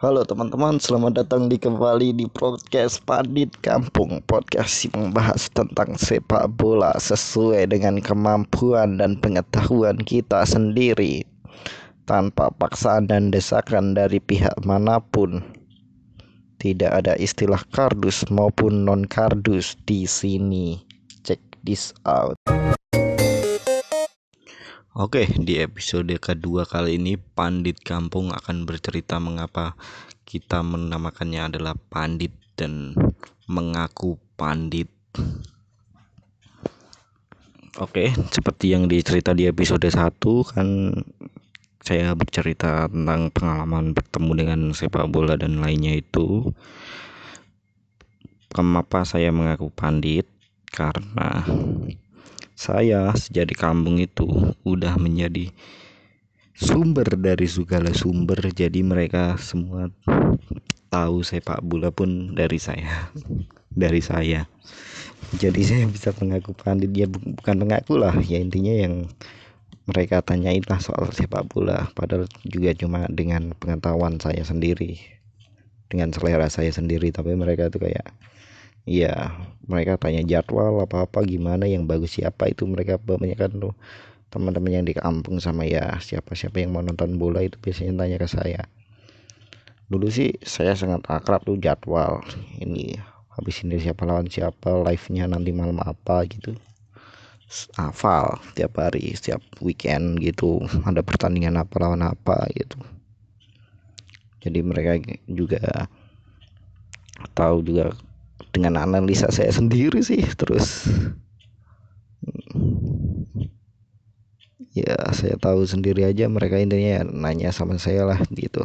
Halo teman-teman, selamat datang di kembali di podcast Pandit Kampung Podcast yang membahas tentang sepak bola sesuai dengan kemampuan dan pengetahuan kita sendiri Tanpa paksaan dan desakan dari pihak mana pun. Tidak ada istilah kardus maupun non-kardus di sini. Check this out Oke, di episode kedua kali ini Pandit Kampung akan bercerita mengapa kita menamakannya adalah Pandit dan mengaku Pandit. Oke, seperti yang dicerita di episode 1 kan saya bercerita tentang pengalaman bertemu dengan sepak bola dan lainnya itu. Kenapa saya mengaku Pandit? Karena saya sejak di kampung itu udah menjadi sumber dari segala sumber. Jadi mereka semua tahu sepak bola pun dari saya dari saya. Jadi saya bisa mengaku pandit ya bukan mengaku lah ya intinya yang mereka tanyain lah soal sepak bola. Padahal juga cuma dengan pengetahuan saya sendiri dengan selera saya sendiri. Tapi mereka tuh kayak Iya, mereka tanya jadwal apa-apa gimana yang bagus siapa itu mereka kan tuh. Teman-teman yang di kampung sama ya siapa-siapa yang mau nonton bola itu biasanya tanya ke saya. Dulu sih saya sangat akrab tuh jadwal ini habis ini siapa lawan siapa live-nya nanti malam apa gitu. Hafal tiap hari setiap weekend gitu ada pertandingan apa lawan apa gitu. Jadi mereka juga tahu juga dengan analisa saya sendiri sih terus. Ya saya tahu sendiri aja mereka intinya nanya sama saya lah gitu.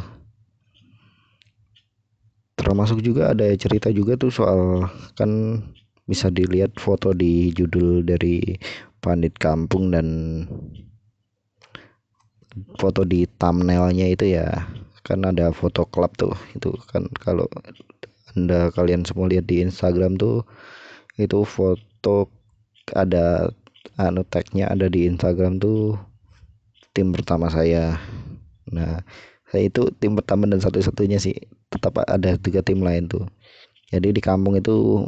Termasuk juga ada cerita juga tuh soal kan bisa dilihat foto di judul dari Pandit Kampung dan foto di thumbnailnya itu ya. Kan ada foto klub tuh itu kan kalau anda kalian semua lihat di Instagram tuh itu foto ada anu tagnya ada di Instagram tuh tim pertama saya. Nah saya itu tim pertama dan satu-satunya sih. Tetap ada tiga tim lain tuh. Jadi di kampung itu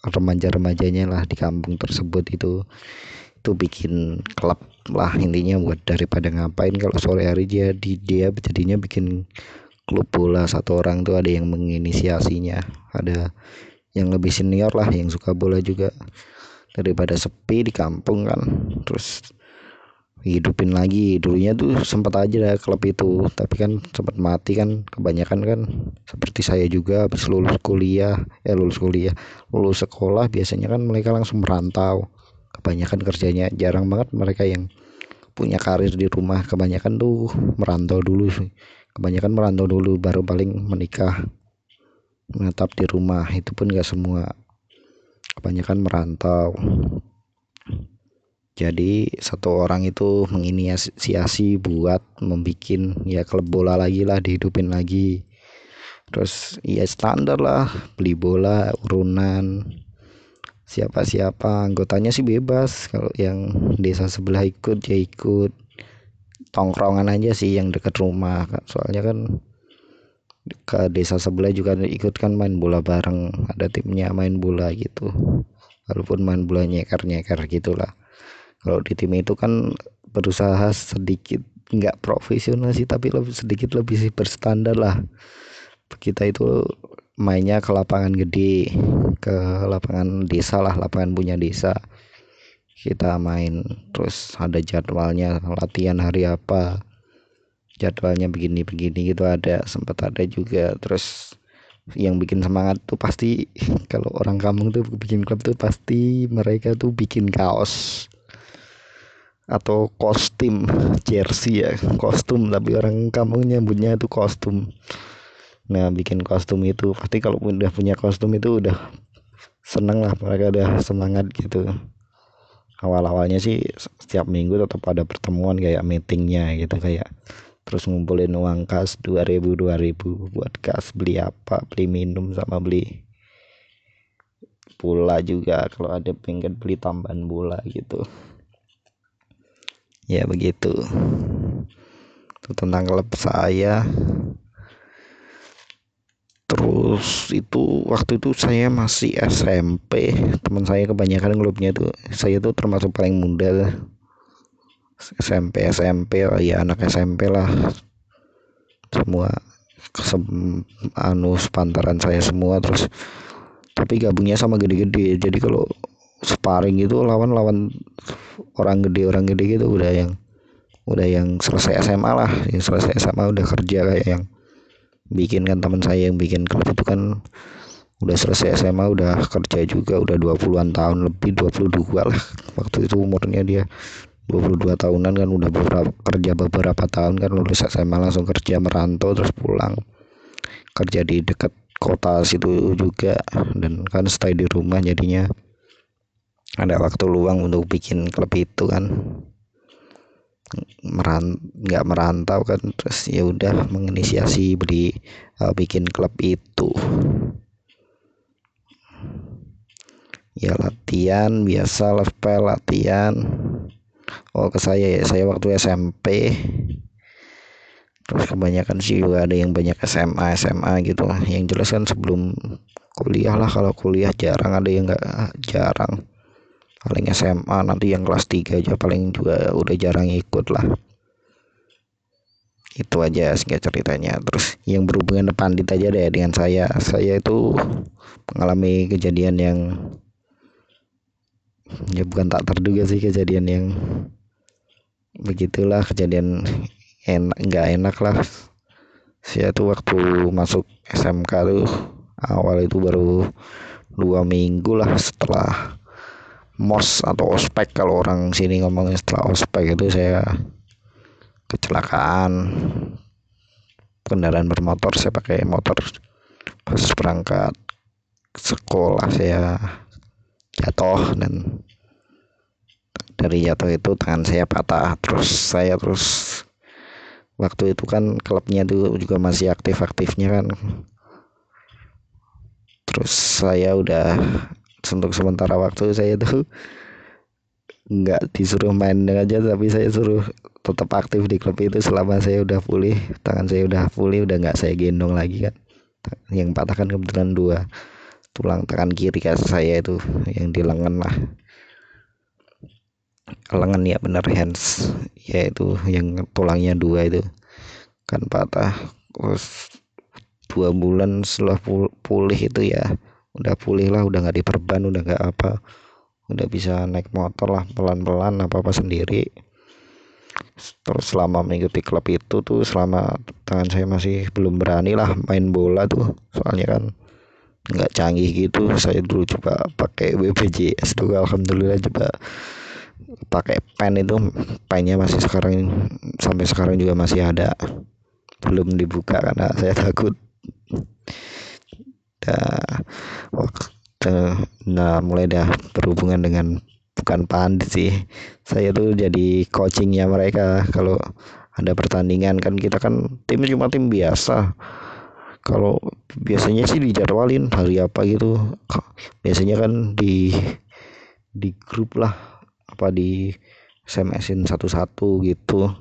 remaja-remajanya lah di kampung tersebut itu itu bikin klub lah intinya buat daripada ngapain. Kalau sore hari dia di dia jadinya bikin klub bola satu orang tuh ada yang menginisiasinya. Ada yang lebih senior lah yang suka bola juga. Daripada sepi di kampung kan. Terus hidupin lagi. Dulunya tuh sempat aja lah klub itu. Tapi kan sempat mati kan kebanyakan kan. Seperti saya juga habis lulus kuliah ya lulus kuliah lulus sekolah biasanya kan mereka langsung merantau. Kebanyakan kerjanya jarang banget mereka yang punya karir di rumah. Kebanyakan tuh merantau dulu sih kebanyakan merantau dulu baru paling menikah menetap di rumah. Itu pun gak semua. Kebanyakan merantau. Jadi satu orang itu menginisiasi buat membuat ya klub bola lagi lah dihidupin lagi. Terus ya standar lah. Beli bola urunan. Siapa-siapa. Anggotanya sih bebas. Kalau yang desa sebelah ikut ya ikut tongkrongan aja sih yang dekat rumah soalnya kan ke desa sebelah juga ikut kan main bola bareng. Ada timnya main bola gitu. Walaupun main bola nyeker nyeker gitulah. Kalau di tim itu kan berusaha sedikit nggak profesional sih tapi lebih sedikit lebih sih berstandar lah. Kita itu mainnya ke lapangan gede ke lapangan desa lah lapangan punya desa kita main terus ada jadwalnya latihan hari apa. Jadwalnya begini-begini gitu ada sempat ada juga. Terus yang bikin semangat tuh pasti kalau orang kampung tuh bikin klub tuh pasti mereka tuh bikin kaos. Atau kostum jersey ya kostum. Tapi orang kampung nyebutnya itu kostum. Nah bikin kostum itu pasti kalau udah punya kostum itu udah seneng lah mereka udah semangat gitu awal-awalnya sih setiap minggu tetap ada pertemuan kayak meetingnya gitu kayak terus ngumpulin uang kas 2000 2000 buat kas beli apa beli minum sama beli pula juga kalau ada pengen beli tambahan bola gitu. Ya begitu. Itu tentang klub saya terus itu waktu itu saya masih SMP teman saya kebanyakan klubnya tuh saya tuh termasuk paling muda. SMP SMP lah ya anak SMP lah. Semua kesem, anu sepantaran saya semua terus tapi gabungnya sama gede-gede. Jadi kalau sparring itu lawan-lawan orang gede orang gede gitu udah yang udah yang selesai SMA lah. Yang selesai SMA udah kerja kayak yang bikin kan teman saya yang bikin klub itu kan udah selesai SMA udah kerja juga udah 20-an tahun lebih 22 lah. Waktu itu umurnya dia 22 tahunan kan udah beberapa kerja beberapa tahun kan lulus SMA langsung kerja merantau terus pulang. Kerja di dekat kota situ juga dan kan stay di rumah jadinya. Ada waktu luang untuk bikin klub itu kan meran nggak merantau kan terus ya udah menginisiasi beli uh, bikin klub itu. Ya latihan biasa level latihan. Oh ke saya ya saya waktu SMP terus kebanyakan sih juga ada yang banyak SMA SMA gitu yang jelas kan sebelum kuliah lah kalau kuliah jarang ada yang nggak jarang paling SMA nanti yang kelas 3 aja paling juga udah jarang ikut lah. Itu aja sehingga ceritanya. Terus yang berhubungan pandit aja deh dengan saya. Saya itu mengalami kejadian yang ya bukan tak terduga sih kejadian yang begitulah kejadian enak nggak enak lah. Saya tuh waktu masuk SMK tuh awal itu baru dua minggu lah setelah mos atau ospek. Kalau orang sini ngomongnya setelah ospek itu saya kecelakaan. Kendaraan bermotor saya pakai motor pas berangkat sekolah saya. Jatuh dan dari jatuh itu tangan saya patah. Terus saya terus waktu itu kan klubnya itu juga masih aktif-aktifnya kan. Terus saya udah untuk sementara waktu saya tuh nggak disuruh main aja tapi saya suruh tetap aktif di klub itu selama saya udah pulih tangan saya udah pulih udah nggak saya gendong lagi kan. Yang patah kan kebetulan dua tulang tangan kiri kayak saya itu yang di lengan lah. Lengan ya bener hands ya itu yang tulangnya dua itu kan patah. Terus dua bulan setelah pulih itu ya udah pulih lah udah nggak diperban udah nggak apa. Udah bisa naik motor lah pelan-pelan apa apa sendiri. Terus selama mengikuti klub itu tuh selama tangan saya masih belum berani lah main bola tuh. Soalnya kan nggak canggih gitu. Saya dulu coba pakai BPJS tuh alhamdulillah coba pakai pen itu. Pennya masih sekarang sampai sekarang juga masih ada. Belum dibuka karena saya takut. Dah nah mulai dah berhubungan dengan bukan pandit sih. Saya tuh jadi coachingnya mereka. Kalau ada pertandingan kan kita kan tim cuma tim biasa. Kalau biasanya sih dijadwalin hari apa gitu. Biasanya kan di di grup lah. Apa di SMS-in satu-satu gitu.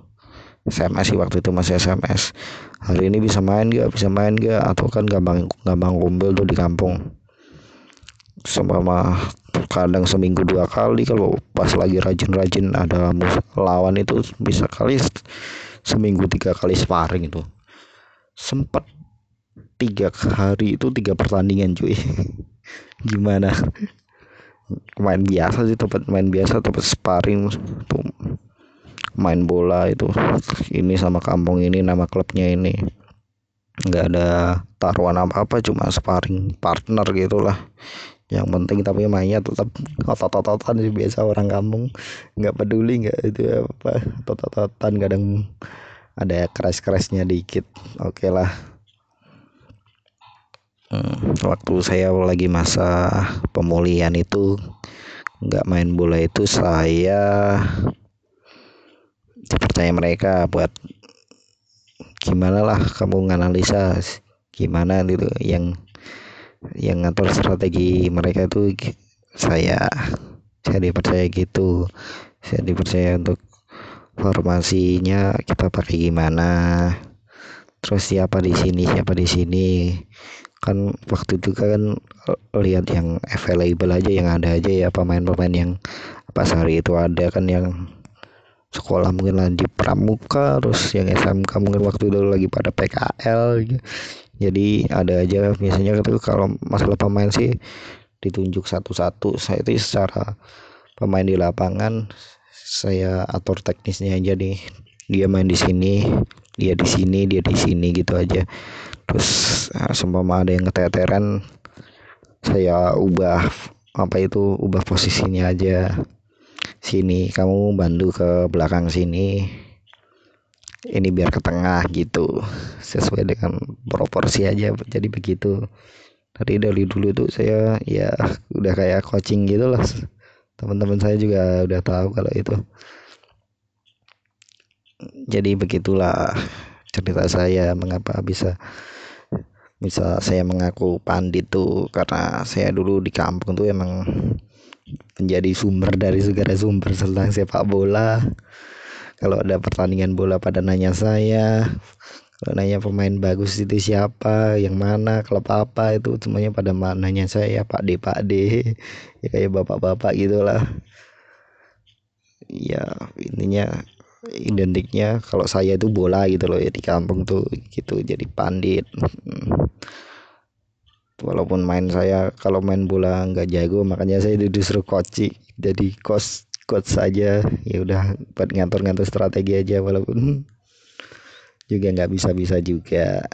SMS sih waktu itu masih SMS hari ini bisa main gak bisa main gak atau kan gampang gampang kumpul tuh di kampung sama kadang seminggu dua kali kalau pas lagi rajin-rajin ada lawan itu bisa kali seminggu tiga kali sparring itu. Sempat tiga hari itu tiga pertandingan cuy. Gimana? Main biasa sih tempat main biasa tempat sparring tuh main bola itu ini sama kampung ini nama klubnya ini. Nggak ada taruhan apa apa cuma sparring partner gitulah yang penting tapi mainnya tetap otot-ototan sih biasa orang kampung. Nggak peduli nggak itu apa otot-ototan kadang ada keras-kerasnya dikit. Oke okay lah. Hmm, waktu saya lagi masa pemulihan itu nggak main bola itu saya dipercaya mereka buat gimana lah kamu nganalisa gimana gitu. Yang yang ngatur strategi mereka itu saya saya dipercaya gitu saya dipercaya untuk formasinya kita pakai gimana terus siapa di sini siapa di sini kan waktu itu kan lihat yang available aja yang ada aja ya pemain-pemain yang pas hari itu ada kan yang sekolah mungkin lagi pramuka terus yang SMK mungkin waktu itu lagi pada PKL. Jadi ada aja biasanya itu kalau masalah pemain sih ditunjuk satu-satu. Saya itu secara pemain di lapangan saya atur teknisnya aja nih. Dia main di sini dia di sini dia di sini gitu aja. Terus nah, seumpama ada yang keteteran saya ubah apa itu ubah posisinya aja. Sini kamu bantu ke belakang sini ini biar ke tengah gitu. Sesuai dengan proporsi aja jadi begitu. Tadi dari dulu tuh saya ya udah kayak coaching gitu lah. Teman-teman saya juga udah tahu kalau itu. Jadi begitulah cerita saya mengapa bisa bisa saya mengaku pandit tuh. Karena saya dulu di kampung tuh emang menjadi sumber dari segala sumber tentang sepak bola kalau ada pertandingan bola pada nanya saya kalau nanya pemain bagus itu siapa yang mana klub apa itu semuanya pada nanya saya Pak D Pak D. Ya kayak bapak-bapak gitulah. Ya intinya identiknya kalau saya itu bola gitu loh ya di kampung tuh gitu jadi pandit. Walaupun main saya kalau main bola nggak jago makanya saya disuruh coach jadi coach coach saja. Ya udah buat ngantor-ngantor strategi aja walaupun juga nggak bisa-bisa juga.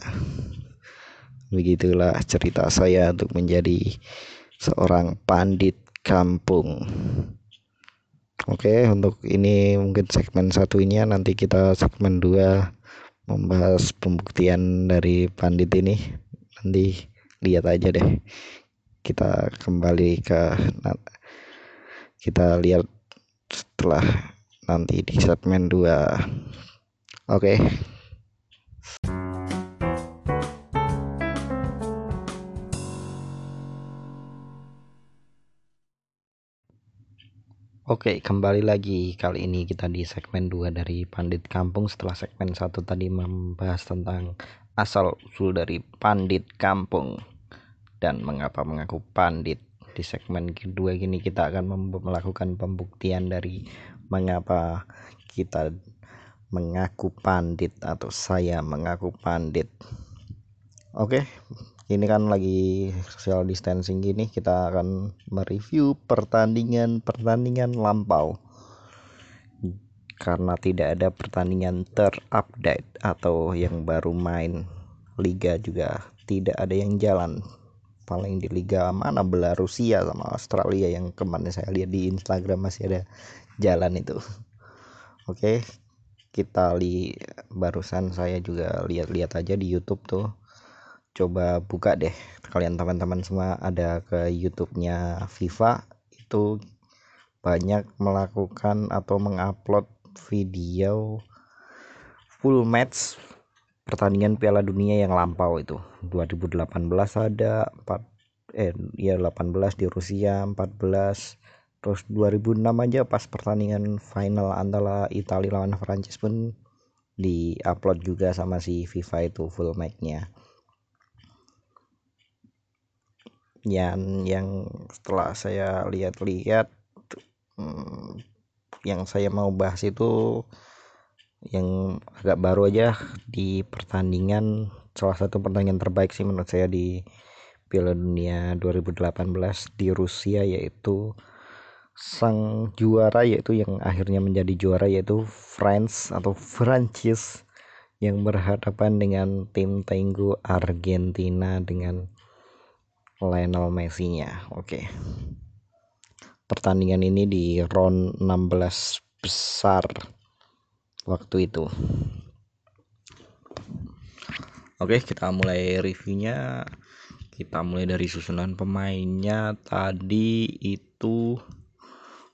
Begitulah cerita saya untuk menjadi seorang pandit kampung. Oke untuk ini mungkin segmen satu ini nanti kita segmen dua membahas pembuktian dari pandit ini. Nanti lihat aja deh. Kita kembali ke kita lihat setelah nanti di segmen 2 oke. Oke, kembali lagi. Kali ini kita di segmen 2 dari Pandit Kampung setelah segmen 1 tadi membahas tentang asal usul dari Pandit Kampung dan mengapa mengaku pandit. Di segmen kedua gini kita akan melakukan pembuktian dari mengapa kita mengaku pandit atau saya mengaku pandit. Oke, ini kan lagi social distancing gini kita akan mereview pertandingan pertandingan lampau karena tidak ada pertandingan terupdate atau yang baru main liga juga tidak ada yang jalan paling di liga mana? Belarusia sama Australia yang kemarin saya lihat di Instagram masih ada jalan itu. Oke kita li barusan saya juga lihat-lihat aja di YouTube tuh. Coba buka deh kalian teman-teman semua ada ke YouTube-nya FIFA itu banyak melakukan atau mengupload video full match pertandingan Piala Dunia yang lampau itu. 2018 ada 4 eh ya 18 di Rusia 14 terus 2006 aja pas pertandingan final antara Italia lawan Prancis pun di upload juga sama si FIFA itu full match-nya. Yang yang setelah saya lihat-lihat hmm, yang saya mau bahas itu yang agak baru aja di pertandingan salah satu pertandingan terbaik sih menurut saya di Piala Dunia 2018 di Rusia yaitu sang juara yaitu yang akhirnya menjadi juara yaitu France atau Prancis yang berhadapan dengan tim tenggo Argentina dengan Lionel Messi-nya. Oke. Pertandingan ini di round 16 besar waktu itu. Oke, kita mulai reviewnya. Kita mulai dari susunan pemainnya. Tadi itu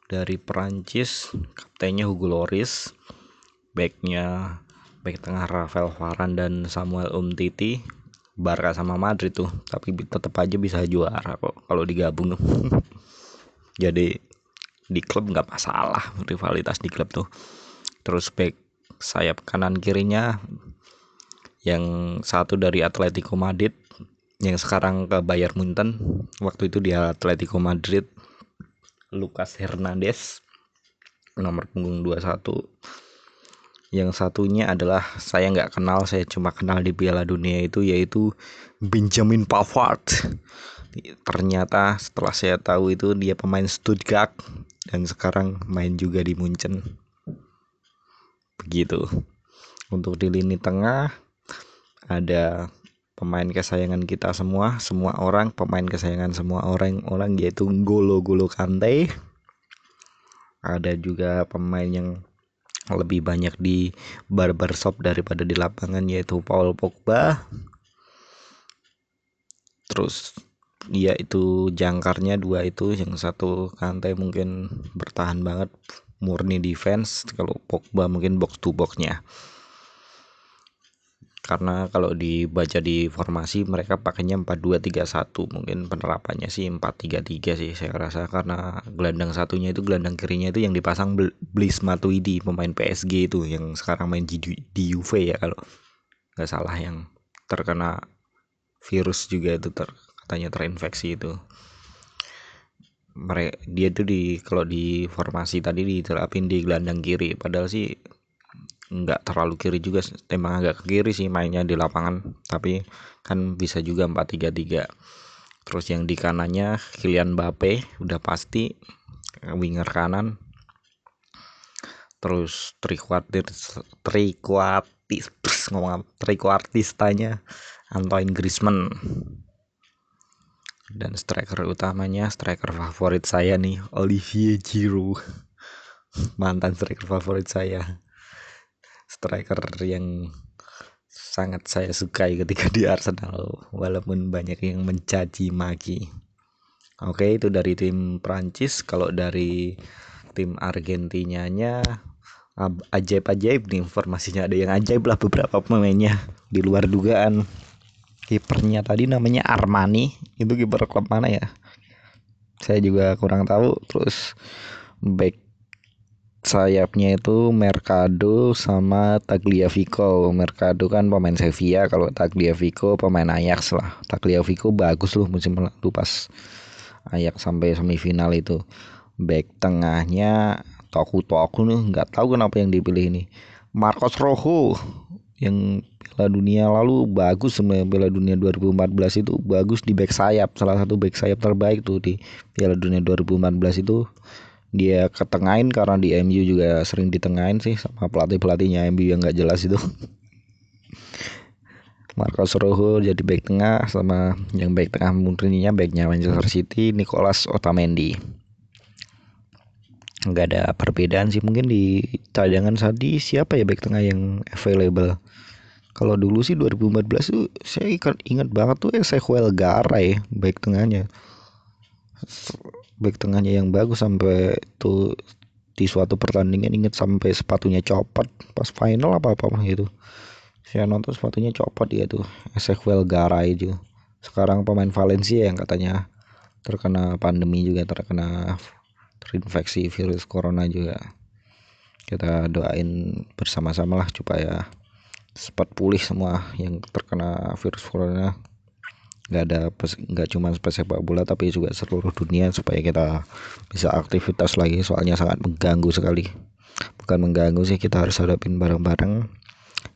dari Perancis, kaptennya Hugo Loris, backnya back tengah Rafael Varane dan Samuel Umtiti, Barca sama Madrid tuh tapi tetap aja bisa juara kok kalau digabung tuh jadi di klub nggak masalah rivalitas di klub tuh terus back sayap kanan kirinya yang satu dari Atletico Madrid yang sekarang ke Bayern Munchen. Waktu itu di Atletico Madrid Lucas Hernandez nomor punggung 21 yang satunya adalah saya nggak kenal saya cuma kenal di Piala Dunia itu yaitu Benjamin Pavard. Ternyata setelah saya tahu itu dia pemain Stuttgart dan sekarang main juga di Munchen begitu untuk di lini tengah ada pemain kesayangan kita semua semua orang pemain kesayangan semua orang-orang yaitu Golo Golo Kante. Ada juga pemain yang lebih banyak di barbershop daripada di lapangan yaitu Paul Pogba. Terus dia itu jangkarnya dua itu yang satu Kante mungkin bertahan banget murni defense kalau Pogba mungkin box to boxnya. Karena kalau dibaca di formasi mereka pakainya 4231 mungkin penerapannya sih 433 sih saya rasa. Karena gelandang satunya itu gelandang kirinya itu yang dipasang Bliss Matuidi pemain PSG itu yang sekarang main di, UV ya kalau nggak salah. Yang terkena virus juga itu ter, katanya terinfeksi itu dia itu di kalau di formasi tadi diterapin di gelandang kiri. Padahal sih nggak terlalu kiri juga emang agak ke kiri sih mainnya di lapangan. Tapi kan bisa juga 4-3-3 terus yang di kanannya Kylian Mbappe udah pasti. Winger kanan. Terus trikuartis trikuartis ngomong trikuartistanya Antoine Griezmann dan striker utamanya striker favorit saya nih Olivier Giroud mantan striker favorit saya striker yang sangat saya sukai ketika di Arsenal walaupun banyak yang mencaci maki. Oke, itu dari tim Prancis. Kalau dari tim Argentinanya ajaib-ajaib nih informasinya ada yang ajaib lah beberapa pemainnya di luar dugaan. Kipernya tadi namanya Armani, itu kiper klub mana ya? Saya juga kurang tahu. Terus back sayapnya itu Mercado sama Tagliafico. Mercado kan pemain Sevilla, kalau Tagliafico pemain Ajax lah. Tagliafico bagus loh musim lalu pas Ajax sampai semifinal itu. Back tengahnya Toku Toku nih nggak tahu kenapa yang dipilih ini. Marcos Rojo yang Piala Dunia. Lalu bagus sebenarnya Piala Dunia 2014 itu. Bagus di back sayap. Salah satu back sayap terbaik tuh di Piala Dunia 2014 itu. Dia ketengahin karena di MU juga sering ditengahin sih sama pelatih pelatihnya MU yang nggak jelas itu. Marcos Rojo jadi back tengah sama yang back tengah murninya backnya Manchester City Nicolas Otamendi nggak ada perbedaan sih. Mungkin di cadangan tadi siapa ya back tengah yang available? Kalau dulu sih 2014 tuh saya ingat banget tuh Ezequiel Garay back tengahnya. Back tengahnya yang bagus sampai tuh di suatu pertandingan inget sampai sepatunya copot pas final apa apa gitu saya nonton sepatunya copot dia tuh Ezequiel Garay itu. Sekarang pemain Valencia yang katanya terkena pandemi juga terkena terinfeksi virus corona juga. Kita doain bersama-sama lah supaya cepat pulih semua yang terkena virus corona. Nggak ada nggak cuma sepak bola tapi juga seluruh dunia supaya kita bisa aktivitas lagi. Soalnya sangat mengganggu sekali. Bukan mengganggu sih kita harus hadapin bareng-bareng.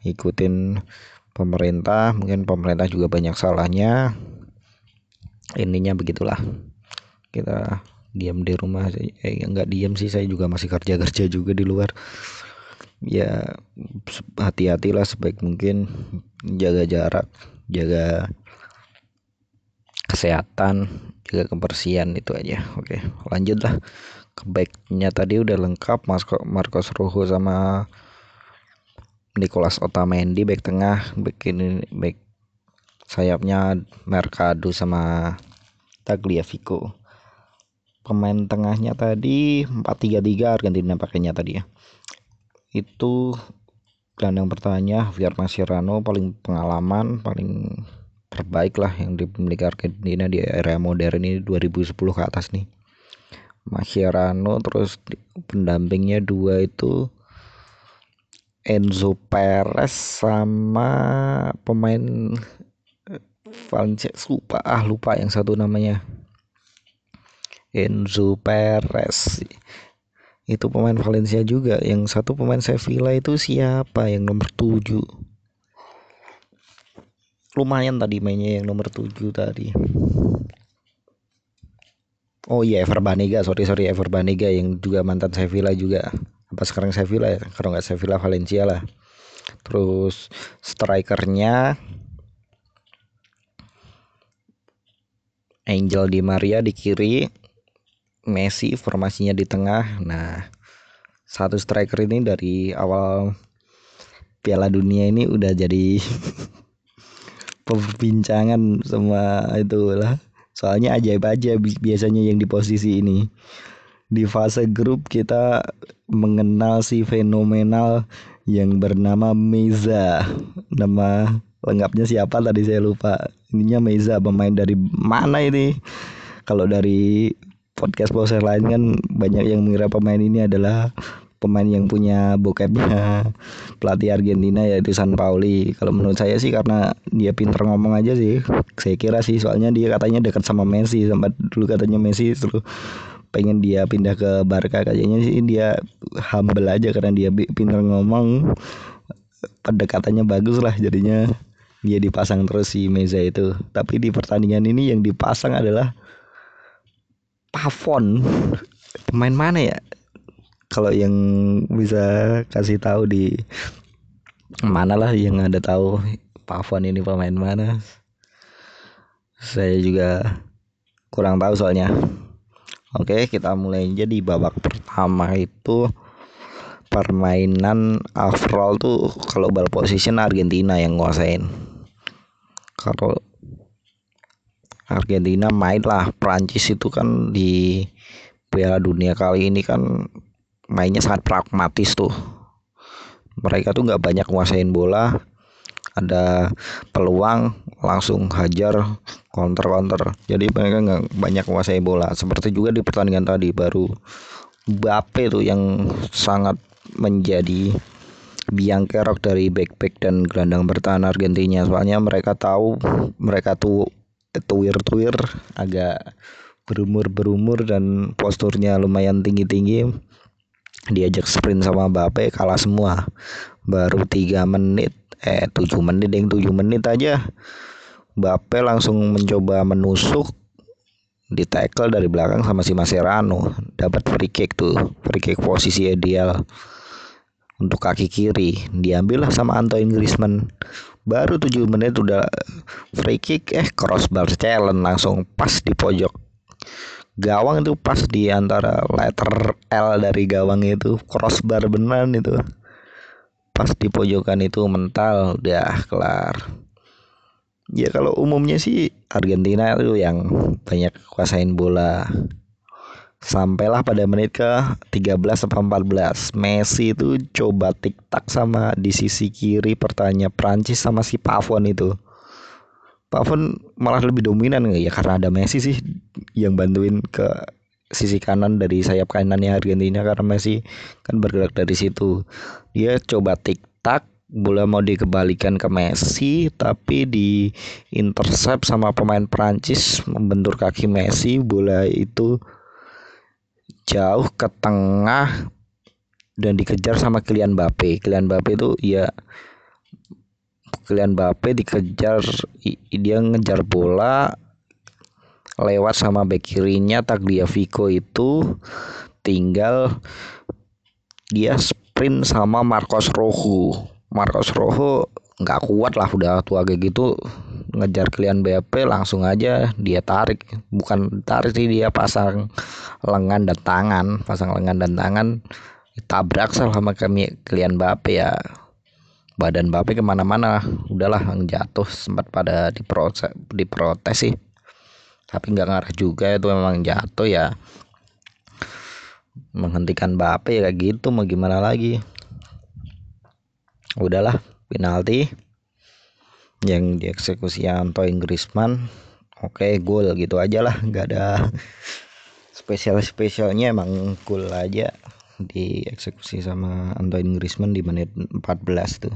Ikutin pemerintah. Mungkin pemerintah juga banyak salahnya. Ininya begitulah. Kita diam di rumah eh nggak diam sih saya juga masih kerja kerja juga di luar. Ya hati-hatilah sebaik mungkin. Jaga jarak jaga kesehatan juga kebersihan itu aja. Oke lanjutlah. Ke backnya tadi udah lengkap Marco, Marcos Rojo sama Nicolas Otamendi back tengah. Back ini back sayapnya Mercado sama Tagliafico pemain tengahnya tadi 4-3-3 Argentina pakainya tadi ya. Itu gelandang pertahannya Javier Mascherano paling pengalaman paling terbaik lah yang dimiliki Argentina di era modern ini 2010 ke atas nih. Mascherano terus pendampingnya dua itu Enzo Perez sama pemain Valencia lupa ah lupa yang satu namanya Enzo Perez. Itu pemain Valencia juga. Yang satu pemain Sevilla itu siapa? Yang nomor 7 lumayan tadi mainnya yang nomor 7 tadi. Oh iya Ever Banega. Sorry sorry Ever Banega yang juga mantan Sevilla juga. Apa sekarang Sevilla ya? Kalau nggak Sevilla Valencia lah. Terus strikernya Angel Di Maria di kiri Messi formasinya di tengah. Nah satu striker ini dari awal Piala Dunia ini udah jadi perbincangan semua itu lah. Soalnya ajaib aja biasanya yang di posisi ini. Di fase grup kita mengenal si fenomenal yang bernama Meza. Nama lengkapnya siapa tadi saya lupa. Ininya Meza pemain dari mana ini? Kalau dari podcast podcast lain kan banyak yang mengira pemain ini adalah pemain yang punya bokepnya pelatih Argentina yaitu San Pauli. Kalau menurut saya sih karena dia pinter ngomong aja sih. Saya kira sih soalnya dia katanya dekat sama Messi sempat dulu katanya Messi terus pengen dia pindah ke Barca kayaknya sih dia humble aja karena dia pinter ngomong pendekatannya bagus lah jadinya dia dipasang terus si Meza itu tapi di pertandingan ini yang dipasang adalah Pavon. Pemain mana ya? Kalau yang bisa kasih tahu di mana lah yang ada tahu Pavon ini pemain mana. Saya juga kurang tahu soalnya. Oke kita mulai aja di babak pertama itu. Permainan overall tuh kalau ball position Argentina yang nguasain. Kalau Argentina main lah Prancis itu kan di Piala Dunia kali ini kan mainnya sangat pragmatis tuh. Mereka tuh nggak banyak nguasain bola ada peluang langsung hajar counter counter jadi mereka nggak banyak nguasain bola. Seperti juga di pertandingan tadi baru Bape tuh yang sangat menjadi biang kerok dari back back dan gelandang bertahan Argentina. Soalnya mereka tahu mereka tuh tuir-tuir agak berumur-berumur dan posturnya lumayan tinggi-tinggi. Diajak sprint sama Mbappe kalah semua. Baru tiga menit eh tujuh menit yang tujuh menit aja. Mbappe langsung mencoba menusuk di tackle dari belakang sama si Mascherano. Dapat free kick tuh free kick posisi ideal untuk kaki kiri diambil lah sama Antoine Griezmann. Baru tujuh menit udah free kick eh crossbar challenge langsung pas di pojok. Gawang itu pas di antara letter L dari gawang itu crossbar beneran itu. Pas di pojokan itu mental udah kelar. Ya kalau umumnya sih Argentina itu yang banyak kuasain bola sampailah pada menit ke 13 sampai 14 Messi itu coba tik tak sama di sisi kiri pertanyaan Prancis sama si Pavon itu. Pavon malah lebih dominan ya? Karena ada Messi sih yang bantuin ke sisi kanan dari sayap kanannya Argentina karena Messi kan bergerak dari situ. Dia coba tik tak bola mau dikembalikan ke Messi tapi di intercept sama pemain Prancis membentur kaki Messi bola itu jauh ke tengah dan dikejar sama Kylian Mbappe. Kylian Mbappe itu ya Kylian Mbappe dikejar dia ngejar bola lewat sama back kirinya Tagliafico itu. Tinggal dia sprint sama Marcos Rojo. Marcos Rojo nggak kuat lah udah tua kayak gitu ngejar Kylian Mbappe langsung aja dia tarik. Bukan tarik sih dia pasang lengan dan tangan. Pasang lengan dan tangan tabrak sama kami Kylian Mbappe ya. Badan Bape ke mana-mana udahlah yang jatuh sempat pada diprotes diprotes sih. Tapi nggak ngarah juga itu memang jatuh ya. Menghentikan Bape ya kayak gitu mau gimana lagi? Udahlah penalti yang dieksekusi Antoine Griezmann oke gol gitu aja lah nggak ada spesial spesialnya emang gol aja dieksekusi sama Antoine Griezmann di menit 14 tuh.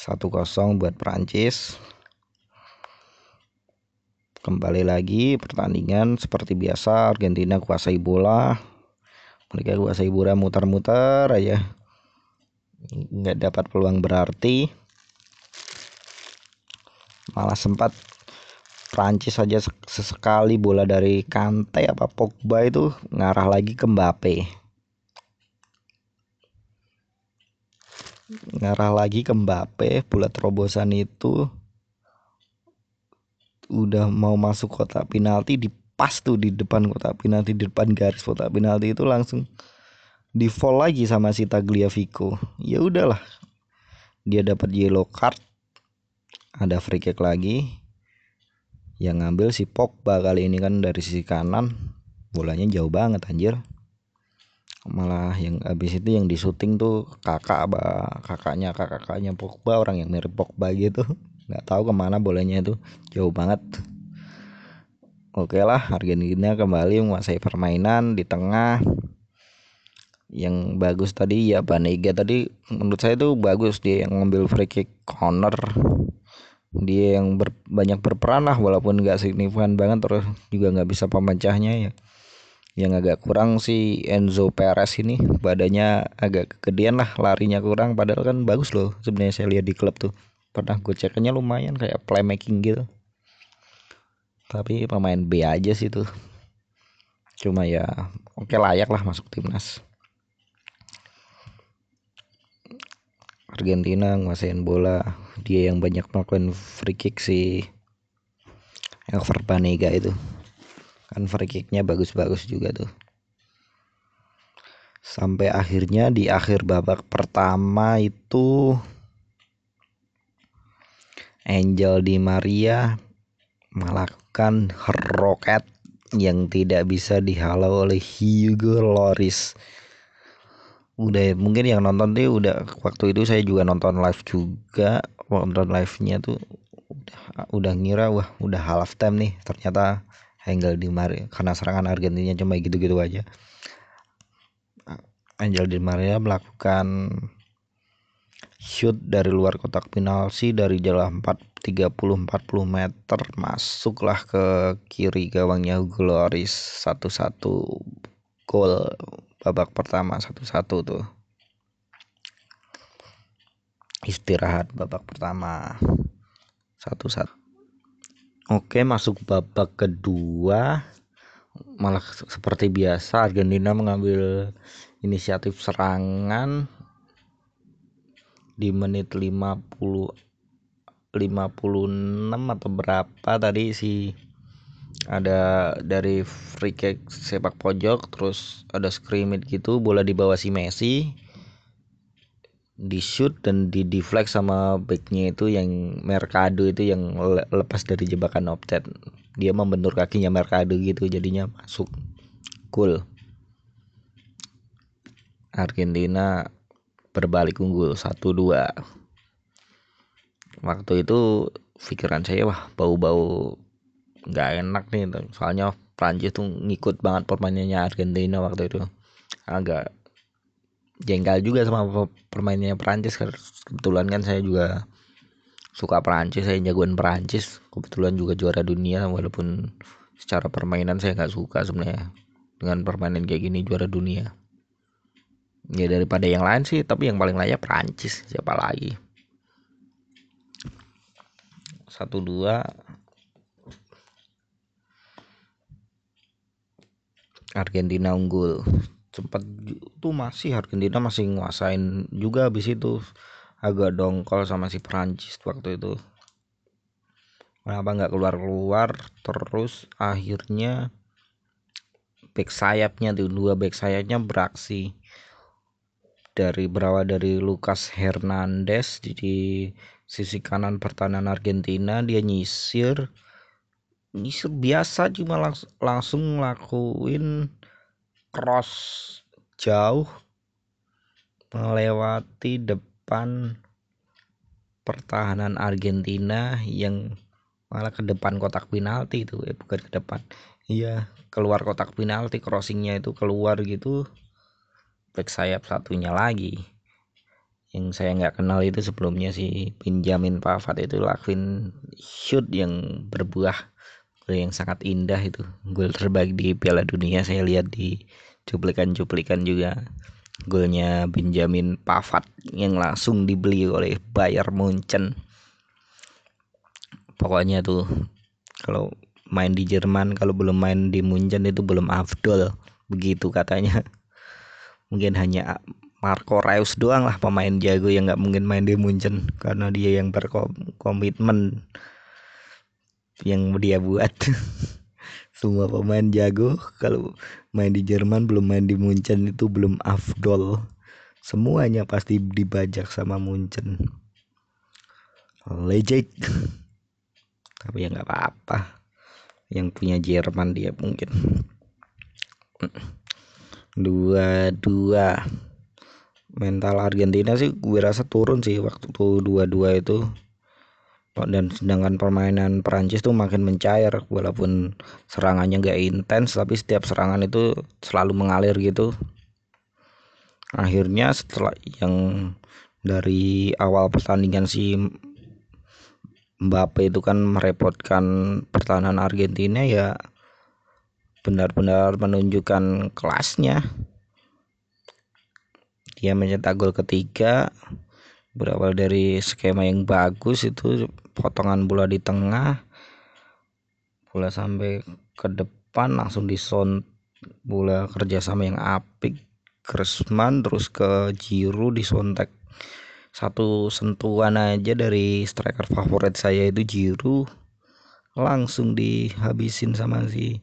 1-0 buat Prancis kembali lagi pertandingan seperti biasa Argentina kuasai bola. Mereka kuasai bola muter-muter aja. Nggak dapat peluang berarti malah sempat Prancis saja sesekali bola dari Kante apa Pogba itu ngarah lagi ke Mbappe. Ngarah lagi ke Mbappe bola terobosan itu udah mau masuk kotak penalti di pas tuh di depan kotak penalti di depan garis kotak penalti itu langsung di fall lagi sama si Tagliafico. Ya udahlah. Dia dapat yellow card ada free kick lagi. Yang ngambil si Pogba kali ini kan dari sisi kanan. Bolanya jauh banget anjir. Malah yang habis itu yang di syuting tuh kakak apa kakaknya kakak kakaknya Pogba orang yang mirip Pogba gitu. Nggak tahu ke mana bolanya itu. Jauh banget. Oke lah Argentina kembali menguasai permainan di tengah. Yang bagus tadi ya Banega tadi menurut saya itu bagus dia yang ngambil free kick corner dia yang ber, banyak berperan lah walaupun nggak signifikan banget terus juga nggak bisa pemecahnya ya. Yang agak kurang si Enzo Perez ini badannya agak kegedean lah larinya kurang padahal kan bagus loh sebenarnya saya lihat di klub tuh. Pernah gue ceknya lumayan kayak playmaking gitu. Tapi pemain B aja sih tuh. Cuma ya oke layak lah masuk timnas Argentina nguasain bola. Dia yang banyak melakukan free kick si Elver Banega itu. Kan free kicknya bagus-bagus juga tuh. Sampai akhirnya di akhir babak pertama itu Angel Di Maria melakukan roket yang tidak bisa dihalau oleh Hugo Loris. Udah mungkin yang nonton tuh udah waktu itu saya juga nonton live juga. Nonton live-nya tuh udah udah ngira wah udah half time nih. Ternyata Angel Di Maria karena serangan Argentina cuma gitu-gitu aja. Angel Di Maria melakukan shoot dari luar kotak penalti dari jalan 4 30 40 meter. Masuklah ke kiri gawangnya Gloris satu-satu gol babak pertama satu-satu tuh. Istirahat babak pertama satu-satu. Oke masuk babak kedua. Malah seperti biasa Argentina mengambil inisiatif serangan di menit 50 56 atau berapa tadi si ada dari free kick sepak pojok terus ada scrimmage gitu bola di bawah si Messi. Di shoot dan di deflect sama backnya itu yang Mercado itu yang lepas dari jebakan offset. Dia membentur kakinya Mercado gitu jadinya masuk. Cool. Argentina berbalik unggul 1-2 waktu itu pikiran saya wah bau-bau nggak enak nih soalnya Prancis tuh ngikut banget permainannya Argentina waktu itu. Agak jengkel juga sama permainannya Prancis. Kebetulan kan saya juga suka Prancis saya jagoan Prancis. Kebetulan juga juara dunia walaupun secara permainan saya nggak suka sebenarnya dengan permainan kayak gini juara dunia. Ya daripada yang lain sih tapi yang paling layak Prancis. Siapa lagi? Satu dua Argentina unggul. Sempat tuh masih Argentina masih nguasain juga habis itu. Agak dongkol sama si Prancis waktu itu. Kenapa nggak keluar keluar terus akhirnya back sayapnya tuh dua back sayapnya beraksi. Dari berawal dari Lucas Hernandez di sisi kanan pertahanan Argentina dia nyisir biasa cuma langs langsung ngelakuin cross jauh melewati depan pertahanan Argentina yang malah ke depan kotak penalti itu eh bukan ke depan. Iya keluar kotak penalti crossingnya itu keluar gitu back sayap satunya lagi. Yang saya nggak kenal itu sebelumnya si Benjamin Pavard itu lakuin shoot yang berbuah yang sangat indah itu. Gol terbaik di Piala Dunia saya lihat di cuplikan-cuplikan juga. Golnya Benjamin Pavard yang langsung dibeli oleh Bayern Munchen. Pokoknya tuh kalau main di Jerman kalau belum main di Munchen itu belum afdol. Begitu katanya. Mungkin hanya Marco Reus doang lah pemain jago yang nggak mungkin main di Munchen. Karena dia yang berkomitmen yang dia buat. Semua pemain jago. Kalau main di Jerman belum main di Munchen itu belum afdol. Semuanya pasti dibajak sama Munchen. Legend tapi ya nggak apa-apa. Yang punya Jerman dia mungkin. Dua dua mental Argentina sih gue rasa turun sih waktu tuh dua dua itu dan sedangkan permainan Perancis tuh makin mencair walaupun serangannya gak intens tapi setiap serangan itu selalu mengalir gitu. Akhirnya setelah yang dari awal pertandingan si Mbappe itu kan merepotkan pertahanan Argentina ya benar-benar menunjukkan kelasnya. Dia mencetak gol ketiga berawal dari skema yang bagus itu potongan bola di tengah bola sampai ke depan langsung dison bola kerjasama yang apik. Griezmann terus ke Giroud disontek satu sentuhan aja dari striker favorit saya itu Jiru langsung dihabisin sama si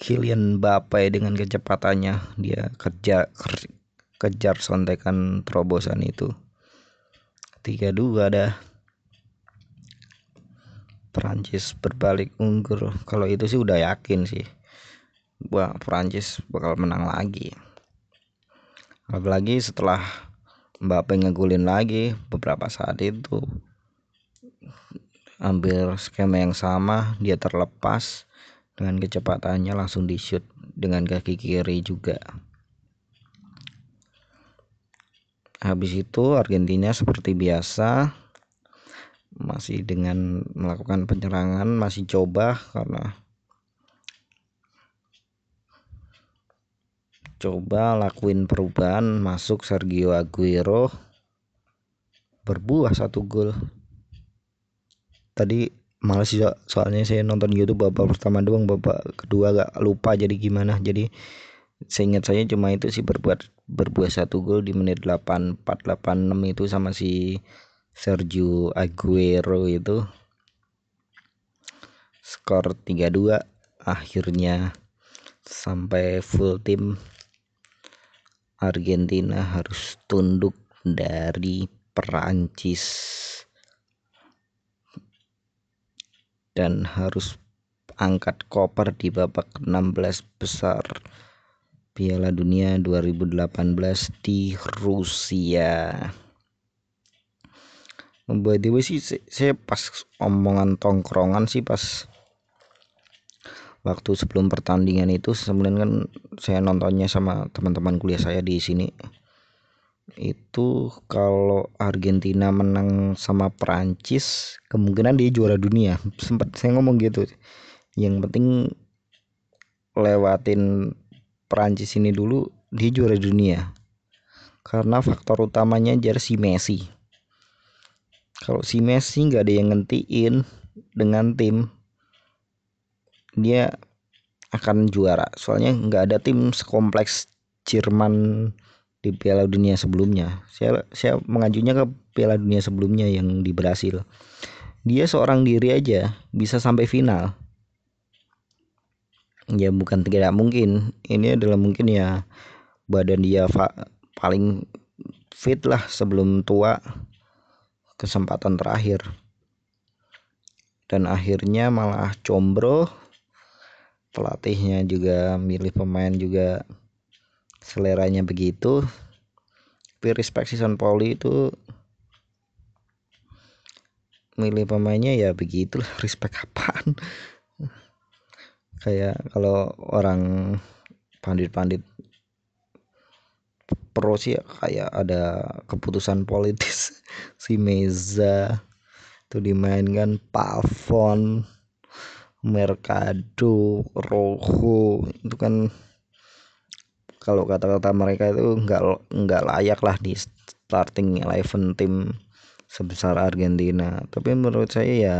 Kylian Mbappe dengan kecepatannya. Dia kerja kejar sontekan terobosan itu tiga dua dah Prancis berbalik unggul. Kalau itu sih udah yakin sih. Wah Prancis bakal menang lagi. Apalagi setelah Mbappe ngegulin lagi beberapa saat itu. Hampir skema yang sama dia terlepas dengan kecepatannya langsung di shoot dengan kaki kiri juga habis itu Argentina seperti biasa masih dengan melakukan penyerangan masih coba karena coba lakuin perubahan masuk Sergio Aguero berbuah satu gol. Tadi malas sih soalnya saya nonton YouTube babak pertama doang babak kedua gak lupa jadi gimana. Jadi seingat saya cuma itu sih berbuat berbuah satu gol di menit 84 86 itu sama si Sergio Aguero itu. Skor 3-2 akhirnya sampai full tim. Argentina harus tunduk dari Perancis. Dan harus angkat koper di babak 16 besar Piala Dunia 2018 di Rusia. Membuat dewa sih saya pas omongan tongkrongan sih pas waktu sebelum pertandingan itu sebenarnya kan saya nontonnya sama teman-teman kuliah saya di sini. Itu kalau Argentina menang sama Perancis kemungkinan dia juara dunia. Sempat saya ngomong gitu. Yang penting lewatin Perancis ini dulu dia juara dunia. Karena faktor utamanya jersey Messi. Kalau si Messi nggak ada yang ngentiin dengan tim dia akan juara. Soalnya nggak ada tim sekompleks Jerman di Piala Dunia sebelumnya. Saya saya mengajunya ke Piala Dunia sebelumnya yang di Brasil. Dia seorang diri aja bisa sampai final ya bukan tidak mungkin. Ini adalah mungkin ya badan dia paling fit lah sebelum tua kesempatan terakhir. Dan akhirnya malah combro. Pelatihnya juga milih pemain juga seleranya begitu. Tapi respect season Pauli itu milih pemainnya ya begitulah respect apaan kayak kalau orang pandit-pandit pro sih kayak ada keputusan politis si Meza itu dimainkan Pavon Mercado, Rojo itu kan kalau kata-kata mereka itu nggak nggak layak lah di starting eleven tim sebesar Argentina. Tapi menurut saya ya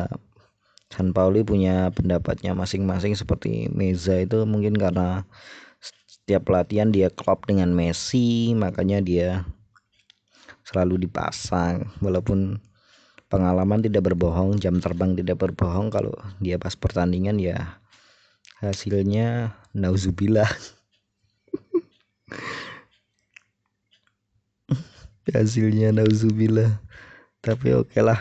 San Pauli punya pendapatnya masing-masing seperti Meza itu mungkin karena setiap pelatihan dia klop dengan Messi makanya dia selalu dipasang. Walaupun pengalaman tidak berbohong jam terbang tidak berbohong kalau dia pas pertandingan ya hasilnya nauzubillah. Hasilnya nauzubillah. Tapi oke okay lah.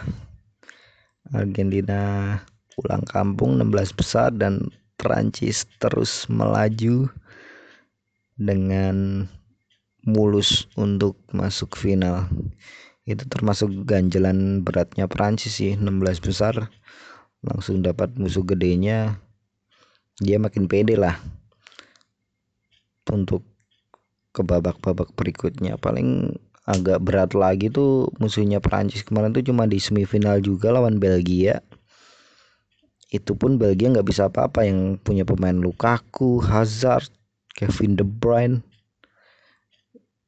Argentina pulang kampung 16 besar dan Prancis terus melaju dengan mulus untuk masuk final. Itu termasuk ganjalan beratnya Prancis sih 16 besar. Langsung dapat musuh gedenya. Dia makin pede lah untuk ke babak-babak berikutnya. Paling agak berat lagi tuh musuhnya Prancis kemarin tuh cuma di semifinal juga lawan Belgia itu pun Belgia nggak bisa apa-apa yang punya pemain Lukaku, Hazard, Kevin De Bruyne.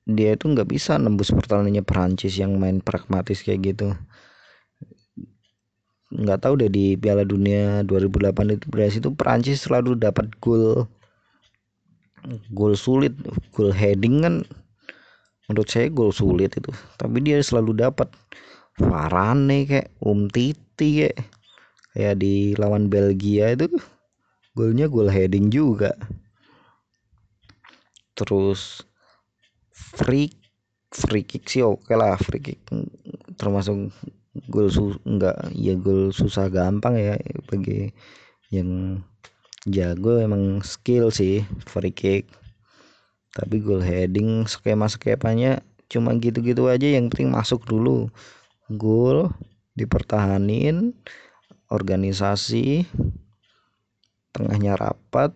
Dia itu nggak bisa nembus pertahanannya Perancis yang main pragmatis kayak gitu. Nggak tahu deh di Piala Dunia 2008 itu beres itu Perancis selalu dapat gol gol sulit gol heading kan. Menurut saya gol sulit itu. Tapi dia selalu dapat. Varane kayak Um Titi kayak kayak di lawan Belgia itu golnya gol heading juga. Terus free free kick sih oke okay lah free kick. Termasuk gol enggak ya gol susah gampang ya bagi yang jago emang skill sih free kick. Tapi gol heading skema skemanya cuma gitu-gitu aja yang penting masuk dulu. Gol dipertahanin organisasi tengahnya rapat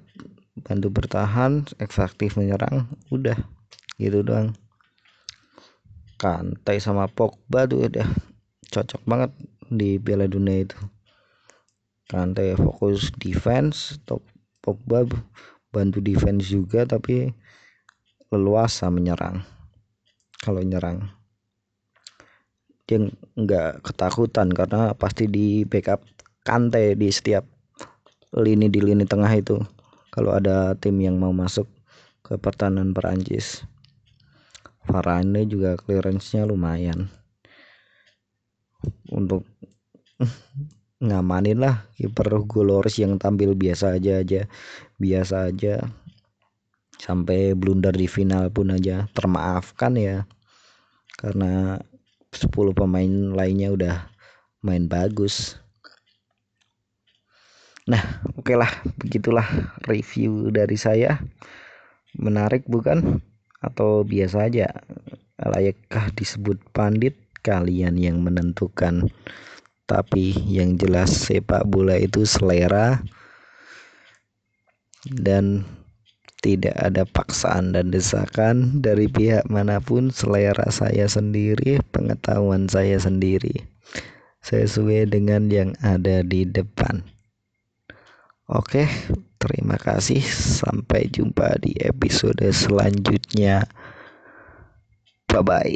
bantu bertahan efektif menyerang udah gitu doang. Kantai sama Pogba tuh udah cocok banget di Piala Dunia itu. Kantai fokus defense top Pogba bantu defense juga tapi leluasa menyerang kalau nyerang. Dia nggak ketakutan karena pasti di backup Kante di setiap lini di lini tengah itu. Kalau ada tim yang mau masuk ke pertahanan Perancis Varane juga clearance-nya lumayan. Untuk ngamanin lah kiper Goloris yang tampil biasa aja aja biasa aja. Sampai blunder di final pun aja termaafkan ya. Karena 10 pemain lainnya udah main bagus nah oke okay lah begitulah review dari saya. Menarik bukan? Atau biasa aja layakkah disebut pandit? Kalian yang menentukan. Tapi yang jelas sepak bola itu selera. Dan tidak ada paksaan dan desakan dari pihak mana pun. Selera saya sendiri pengetahuan saya sendiri. Sesuai dengan yang ada di depan oke Terima kasih, sampai jumpa di episode selanjutnya. Bye bye.